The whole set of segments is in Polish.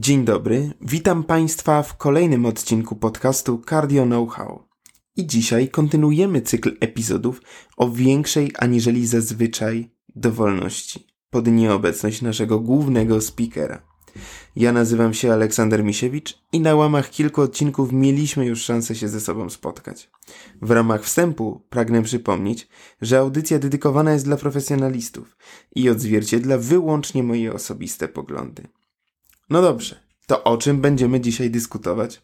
Dzień dobry, witam Państwa w kolejnym odcinku podcastu Cardio Know-how. I dzisiaj kontynuujemy cykl epizodów o większej aniżeli zazwyczaj dowolności pod nieobecność naszego głównego speakera. Ja nazywam się Aleksander Misiewicz i na łamach kilku odcinków mieliśmy już szansę się ze sobą spotkać. W ramach wstępu pragnę przypomnieć, że audycja dedykowana jest dla profesjonalistów i odzwierciedla wyłącznie moje osobiste poglądy. No dobrze, to o czym będziemy dzisiaj dyskutować?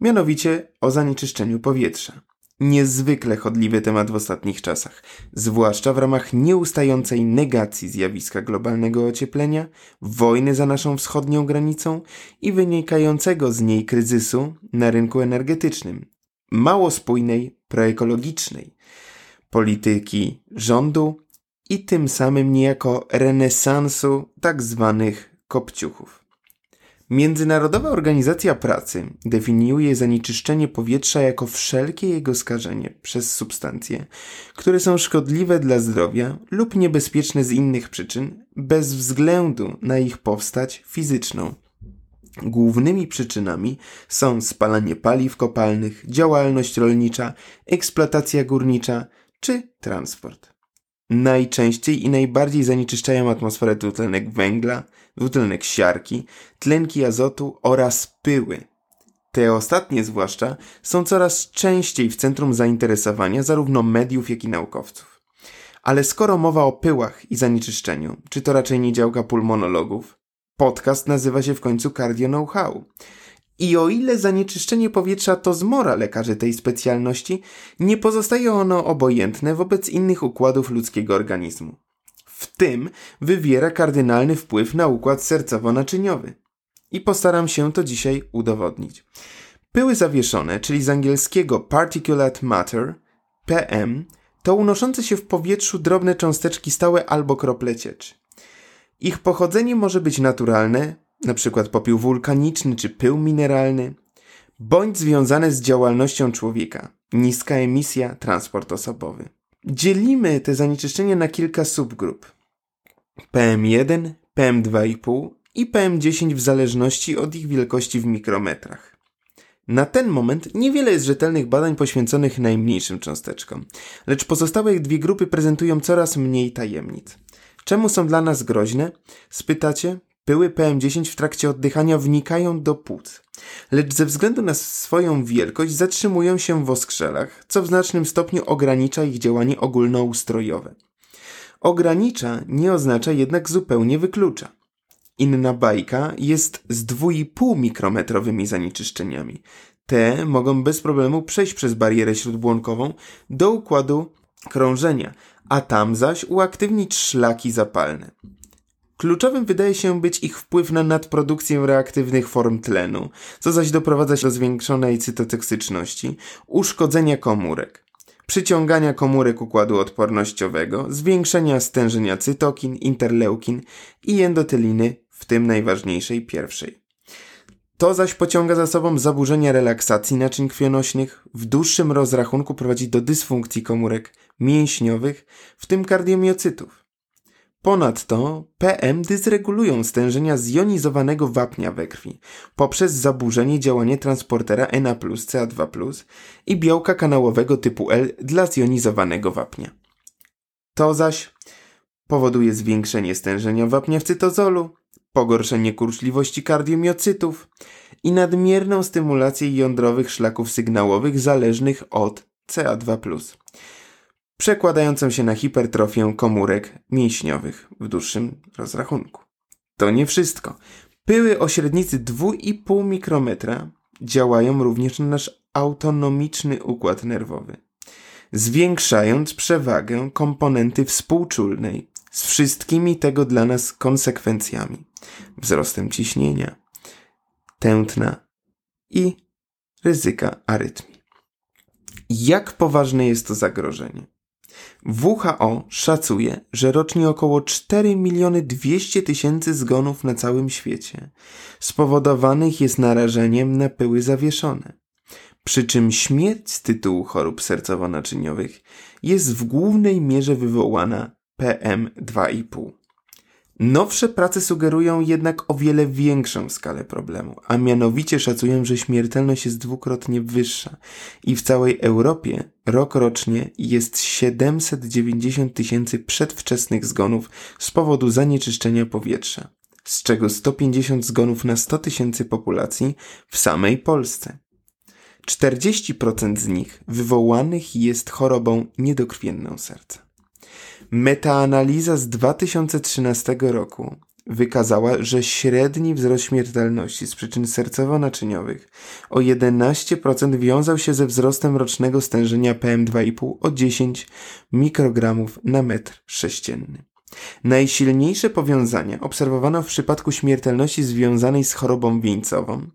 Mianowicie o zanieczyszczeniu powietrza. Niezwykle chodliwy temat w ostatnich czasach, zwłaszcza w ramach nieustającej negacji zjawiska globalnego ocieplenia, wojny za naszą wschodnią granicą i wynikającego z niej kryzysu na rynku energetycznym, mało spójnej, proekologicznej polityki rządu i tym samym niejako renesansu tak zwanych kopciuchów. Międzynarodowa Organizacja Pracy definiuje zanieczyszczenie powietrza jako wszelkie jego skażenie przez substancje, które są szkodliwe dla zdrowia lub niebezpieczne z innych przyczyn, bez względu na ich powstać fizyczną. Głównymi przyczynami są spalanie paliw kopalnych, działalność rolnicza, eksploatacja górnicza czy transport. Najczęściej i najbardziej zanieczyszczają atmosferę dwutlenek węgla, dwutlenek siarki, tlenki azotu oraz pyły. Te ostatnie zwłaszcza są coraz częściej w centrum zainteresowania zarówno mediów, jak i naukowców. Ale skoro mowa o pyłach i zanieczyszczeniu, czy to raczej nie działka pulmonologów? Podcast nazywa się w końcu Cardio Know-how. I o ile zanieczyszczenie powietrza to zmora lekarzy tej specjalności, nie pozostaje ono obojętne wobec innych układów ludzkiego organizmu w tym wywiera kardynalny wpływ na układ sercowo-naczyniowy. I postaram się to dzisiaj udowodnić. Pyły zawieszone, czyli z angielskiego particulate matter, PM, to unoszące się w powietrzu drobne cząsteczki stałe albo krople cieczy. Ich pochodzenie może być naturalne, np. popiół wulkaniczny czy pył mineralny, bądź związane z działalnością człowieka, niska emisja, transport osobowy. Dzielimy te zanieczyszczenia na kilka subgrup. PM1, PM2,5 i PM10 w zależności od ich wielkości w mikrometrach. Na ten moment niewiele jest rzetelnych badań poświęconych najmniejszym cząsteczkom, lecz pozostałe dwie grupy prezentują coraz mniej tajemnic. Czemu są dla nas groźne? Spytacie? Pyły PM10 w trakcie oddychania wnikają do płuc, lecz ze względu na swoją wielkość zatrzymują się w oskrzelach, co w znacznym stopniu ogranicza ich działanie ogólnoustrojowe. Ogranicza nie oznacza jednak zupełnie wyklucza. Inna bajka jest z 2,5 mikrometrowymi zanieczyszczeniami. Te mogą bez problemu przejść przez barierę śródbłonkową do układu krążenia, a tam zaś uaktywnić szlaki zapalne. Kluczowym wydaje się być ich wpływ na nadprodukcję reaktywnych form tlenu, co zaś doprowadza do zwiększonej cytotoksyczności, uszkodzenia komórek, przyciągania komórek układu odpornościowego, zwiększenia stężenia cytokin, interleukin i endotyliny, w tym najważniejszej pierwszej. To zaś pociąga za sobą zaburzenia relaksacji naczyń krwionośnych, w dłuższym rozrachunku prowadzi do dysfunkcji komórek mięśniowych, w tym kardiomiocytów. Ponadto PM dysregulują stężenia zjonizowanego wapnia we krwi poprzez zaburzenie działania transportera Na CA2 i białka kanałowego typu L dla zjonizowanego wapnia. To zaś powoduje zwiększenie stężenia wapnia w cytozolu, pogorszenie kurczliwości kardiomiocytów i nadmierną stymulację jądrowych szlaków sygnałowych zależnych od CA2 przekładającą się na hipertrofię komórek mięśniowych w dłuższym rozrachunku. To nie wszystko. Pyły o średnicy 2,5 mikrometra działają również na nasz autonomiczny układ nerwowy, zwiększając przewagę komponenty współczulnej z wszystkimi tego dla nas konsekwencjami wzrostem ciśnienia, tętna i ryzyka arytmii. Jak poważne jest to zagrożenie? WHO szacuje, że rocznie około 4 miliony 200 tysięcy zgonów na całym świecie spowodowanych jest narażeniem na pyły zawieszone. Przy czym śmierć z tytułu chorób sercowo-naczyniowych jest w głównej mierze wywołana PM2,5. Nowsze prace sugerują jednak o wiele większą skalę problemu, a mianowicie szacują, że śmiertelność jest dwukrotnie wyższa i w całej Europie rok rocznie jest 790 tysięcy przedwczesnych zgonów z powodu zanieczyszczenia powietrza, z czego 150 zgonów na 100 tysięcy populacji w samej Polsce. 40% z nich wywołanych jest chorobą niedokrwienną serca. Metaanaliza z 2013 roku wykazała, że średni wzrost śmiertelności z przyczyn sercowo-naczyniowych o 11% wiązał się ze wzrostem rocznego stężenia PM2,5 o 10 mikrogramów na metr sześcienny. Najsilniejsze powiązania obserwowano w przypadku śmiertelności związanej z chorobą wieńcową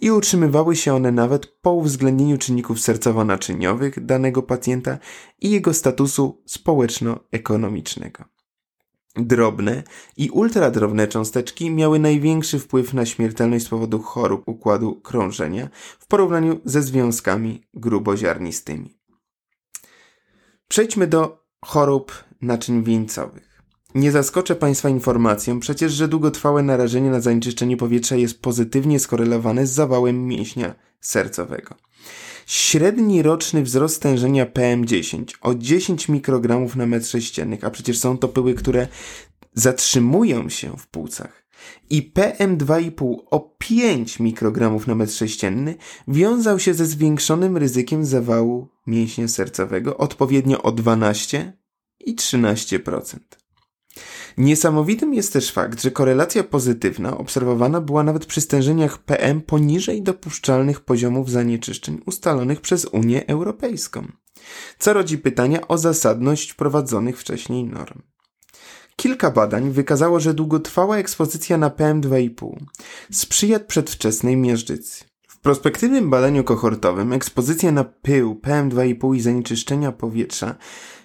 i utrzymywały się one nawet po uwzględnieniu czynników sercowo-naczyniowych danego pacjenta i jego statusu społeczno-ekonomicznego. Drobne i ultradrobne cząsteczki miały największy wpływ na śmiertelność z powodu chorób układu krążenia w porównaniu ze związkami gruboziarnistymi. Przejdźmy do chorób naczyń wieńcowych. Nie zaskoczę Państwa informacją przecież, że długotrwałe narażenie na zanieczyszczenie powietrza jest pozytywnie skorelowane z zawałem mięśnia sercowego. Średni roczny wzrost stężenia PM10 o 10 mikrogramów na metr sześcienny, a przecież są to pyły, które zatrzymują się w płucach, i PM2,5 o 5 mikrogramów na metr sześcienny wiązał się ze zwiększonym ryzykiem zawału mięśnia sercowego odpowiednio o 12 i 13%. Niesamowitym jest też fakt, że korelacja pozytywna obserwowana była nawet przy stężeniach PM poniżej dopuszczalnych poziomów zanieczyszczeń ustalonych przez Unię Europejską, co rodzi pytania o zasadność wprowadzonych wcześniej norm. Kilka badań wykazało, że długotrwała ekspozycja na PM2,5 sprzyja przedwczesnej miażdżycy. Prospektywnym badaniu kohortowym ekspozycja na pył, PM2,5 i zanieczyszczenia powietrza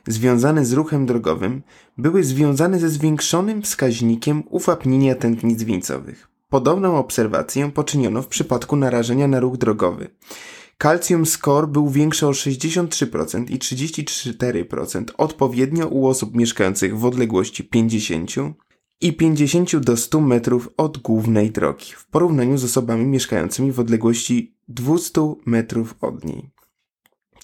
związane z ruchem drogowym były związane ze zwiększonym wskaźnikiem uwapnienia tętnic wieńcowych. Podobną obserwację poczyniono w przypadku narażenia na ruch drogowy. Calcium score był większy o 63% i 34% odpowiednio u osób mieszkających w odległości 50 i 50 do 100 metrów od głównej drogi w porównaniu z osobami mieszkającymi w odległości 200 metrów od niej.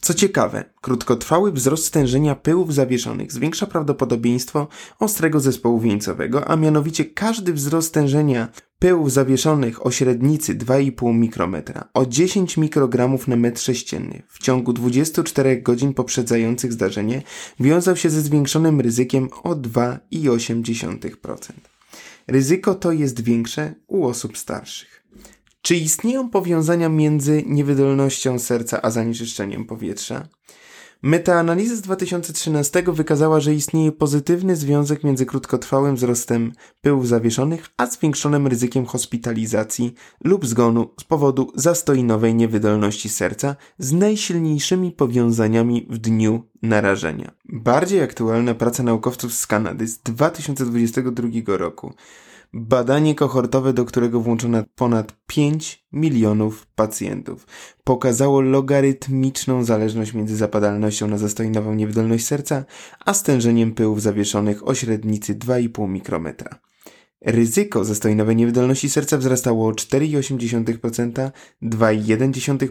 Co ciekawe, krótkotrwały wzrost stężenia pyłów zawieszonych zwiększa prawdopodobieństwo ostrego zespołu wieńcowego, a mianowicie każdy wzrost stężenia pyłów zawieszonych o średnicy 2,5 mikrometra o 10 mikrogramów na metr sześcienny w ciągu 24 godzin poprzedzających zdarzenie wiązał się ze zwiększonym ryzykiem o 2,8%. Ryzyko to jest większe u osób starszych. Czy istnieją powiązania między niewydolnością serca a zanieczyszczeniem powietrza? Metaanaliza z 2013 wykazała, że istnieje pozytywny związek między krótkotrwałym wzrostem pyłów zawieszonych a zwiększonym ryzykiem hospitalizacji lub zgonu z powodu zastoinowej niewydolności serca z najsilniejszymi powiązaniami w dniu narażenia. Bardziej aktualna praca naukowców z Kanady z 2022 roku Badanie kohortowe, do którego włączono ponad 5 milionów pacjentów, pokazało logarytmiczną zależność między zapadalnością na zastojnową niewydolność serca, a stężeniem pyłów zawieszonych o średnicy 2,5 mikrometra. Ryzyko zastojnowej niewydolności serca wzrastało o 4,8%, 2,1%,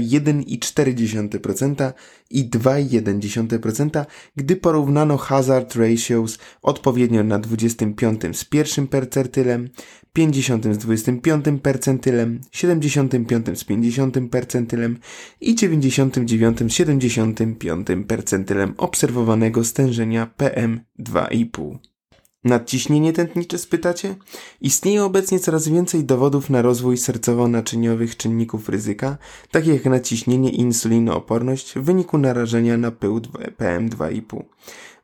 1,4% i 2,1%, gdy porównano hazard ratios odpowiednio na 25 z pierwszym percentylem, 50 z 25 percentylem, 75 z 50 percentylem i 99 z 75 percentylem obserwowanego stężenia PM2,5. Nadciśnienie tętnicze spytacie? Istnieje obecnie coraz więcej dowodów na rozwój sercowo-naczyniowych czynników ryzyka, takich jak nadciśnienie i insulinooporność w wyniku narażenia na pył PM2,5.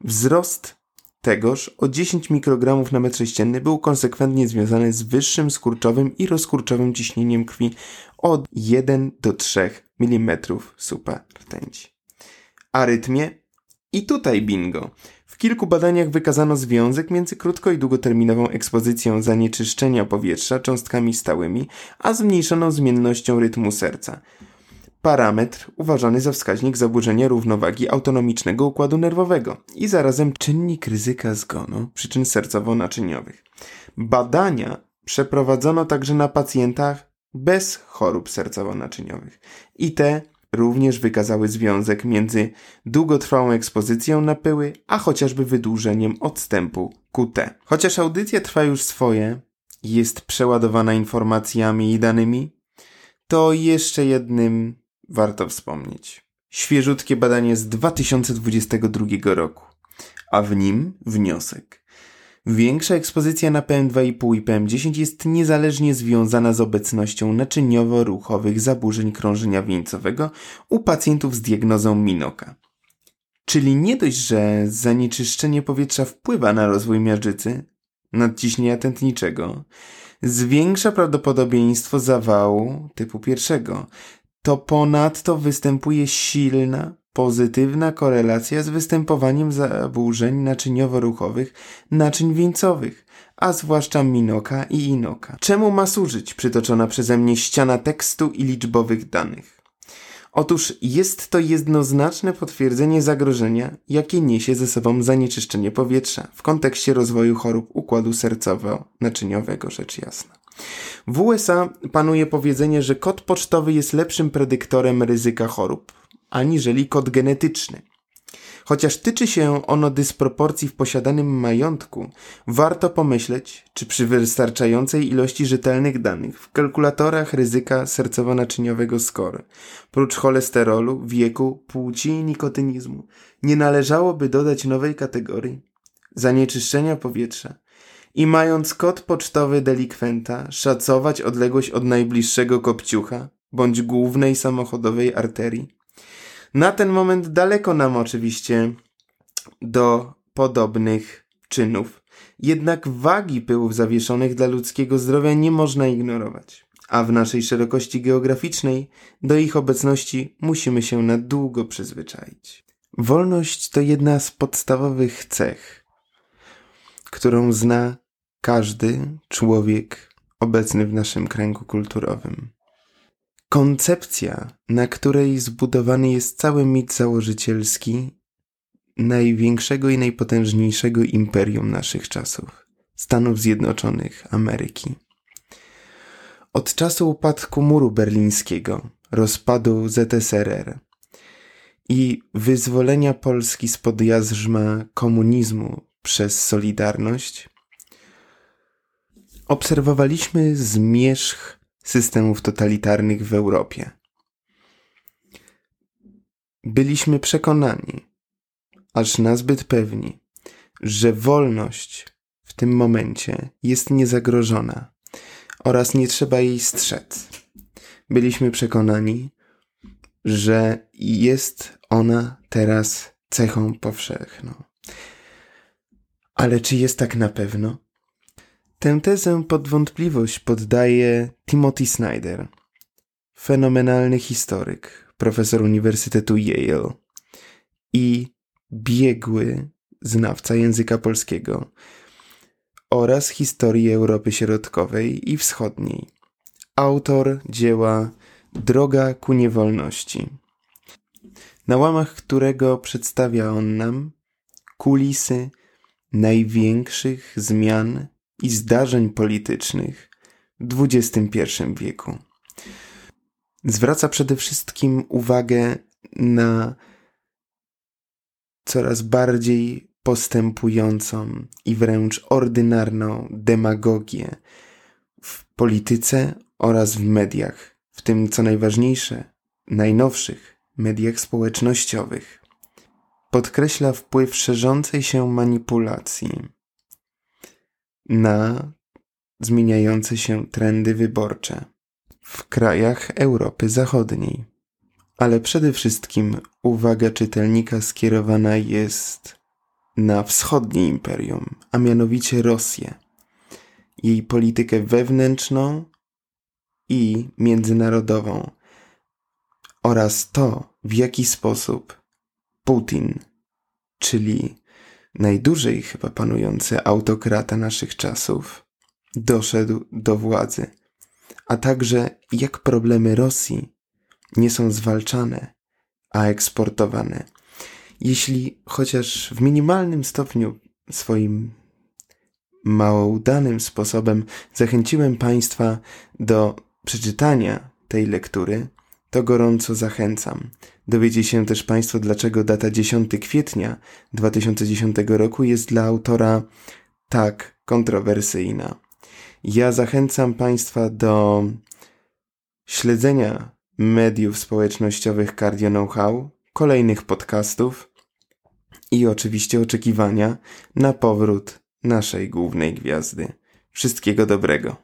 Wzrost tegoż o 10 mikrogramów na metr sześcienny był konsekwentnie związany z wyższym skurczowym i rozkurczowym ciśnieniem krwi od 1 do 3 mm supa rtęci. Arytmie i tutaj bingo. Kilku badaniach wykazano związek między krótko i długoterminową ekspozycją zanieczyszczenia powietrza cząstkami stałymi, a zmniejszoną zmiennością rytmu serca. parametr uważany za wskaźnik zaburzenia równowagi autonomicznego układu nerwowego i zarazem czynnik ryzyka zgonu przyczyn sercowo-naczyniowych. Badania przeprowadzono także na pacjentach bez chorób sercowo-naczyniowych i te również wykazały związek między długotrwałą ekspozycją na pyły, a chociażby wydłużeniem odstępu QT. Chociaż audycja trwa już swoje, jest przeładowana informacjami i danymi, to jeszcze jednym warto wspomnieć. Świeżutkie badanie z 2022 roku, a w nim wniosek. Większa ekspozycja na PM2,5 i PM10 jest niezależnie związana z obecnością naczyniowo-ruchowych zaburzeń krążenia wieńcowego u pacjentów z diagnozą Minoka. Czyli nie dość, że zanieczyszczenie powietrza wpływa na rozwój miażdżycy, nadciśnienia tętniczego, zwiększa prawdopodobieństwo zawału typu pierwszego, to ponadto występuje silna, pozytywna korelacja z występowaniem zaburzeń naczyniowo-ruchowych naczyń wieńcowych, a zwłaszcza minoka i inoka. Czemu ma służyć przytoczona przeze mnie ściana tekstu i liczbowych danych? Otóż jest to jednoznaczne potwierdzenie zagrożenia, jakie niesie ze sobą zanieczyszczenie powietrza w kontekście rozwoju chorób układu sercowo-naczyniowego, rzecz jasna. W USA panuje powiedzenie, że kod pocztowy jest lepszym predyktorem ryzyka chorób, aniżeli kod genetyczny. Chociaż tyczy się ono dysproporcji w posiadanym majątku, warto pomyśleć, czy przy wystarczającej ilości rzetelnych danych w kalkulatorach ryzyka sercowo-naczyniowego SCORE, prócz cholesterolu, wieku, płci i nikotynizmu, nie należałoby dodać nowej kategorii zanieczyszczenia powietrza i mając kod pocztowy delikwenta szacować odległość od najbliższego kopciucha bądź głównej samochodowej arterii. Na ten moment daleko nam oczywiście do podobnych czynów. Jednak wagi pyłów zawieszonych dla ludzkiego zdrowia nie można ignorować, a w naszej szerokości geograficznej do ich obecności musimy się na długo przyzwyczaić. Wolność to jedna z podstawowych cech, którą zna każdy człowiek obecny w naszym kręgu kulturowym. Koncepcja, na której zbudowany jest cały mit założycielski największego i najpotężniejszego imperium naszych czasów Stanów Zjednoczonych Ameryki. Od czasu upadku muru berlińskiego, rozpadu ZSRR i wyzwolenia Polski spod jarzma komunizmu przez Solidarność, obserwowaliśmy zmierzch systemów totalitarnych w Europie. Byliśmy przekonani, aż nazbyt pewni, że wolność w tym momencie jest niezagrożona oraz nie trzeba jej strzec. Byliśmy przekonani, że jest ona teraz cechą powszechną. Ale czy jest tak na pewno? Tę tezę pod wątpliwość poddaje Timothy Snyder, fenomenalny historyk, profesor Uniwersytetu Yale i biegły znawca języka polskiego oraz historii Europy Środkowej i Wschodniej. Autor dzieła Droga ku niewolności, na łamach którego przedstawia on nam kulisy największych zmian i zdarzeń politycznych w XXI wieku. Zwraca przede wszystkim uwagę na coraz bardziej postępującą i wręcz ordynarną demagogię w polityce oraz w mediach, w tym co najważniejsze, najnowszych mediach społecznościowych. Podkreśla wpływ szerzącej się manipulacji na zmieniające się trendy wyborcze w krajach Europy Zachodniej. Ale przede wszystkim uwaga czytelnika skierowana jest na wschodnie imperium, a mianowicie Rosję, jej politykę wewnętrzną i międzynarodową oraz to, w jaki sposób Putin, czyli najdłużej chyba panujący autokrata naszych czasów, doszedł do władzy, a także jak problemy Rosji nie są zwalczane, a eksportowane. Jeśli chociaż w minimalnym stopniu swoim mało udanym sposobem zachęciłem Państwa do przeczytania tej lektury, to gorąco zachęcam. Dowiecie się też Państwo, dlaczego data 10 kwietnia 2010 roku jest dla autora tak kontrowersyjna. Ja zachęcam Państwa do śledzenia mediów społecznościowych Cardio Know-how, kolejnych podcastów i oczywiście oczekiwania na powrót naszej głównej gwiazdy. Wszystkiego dobrego.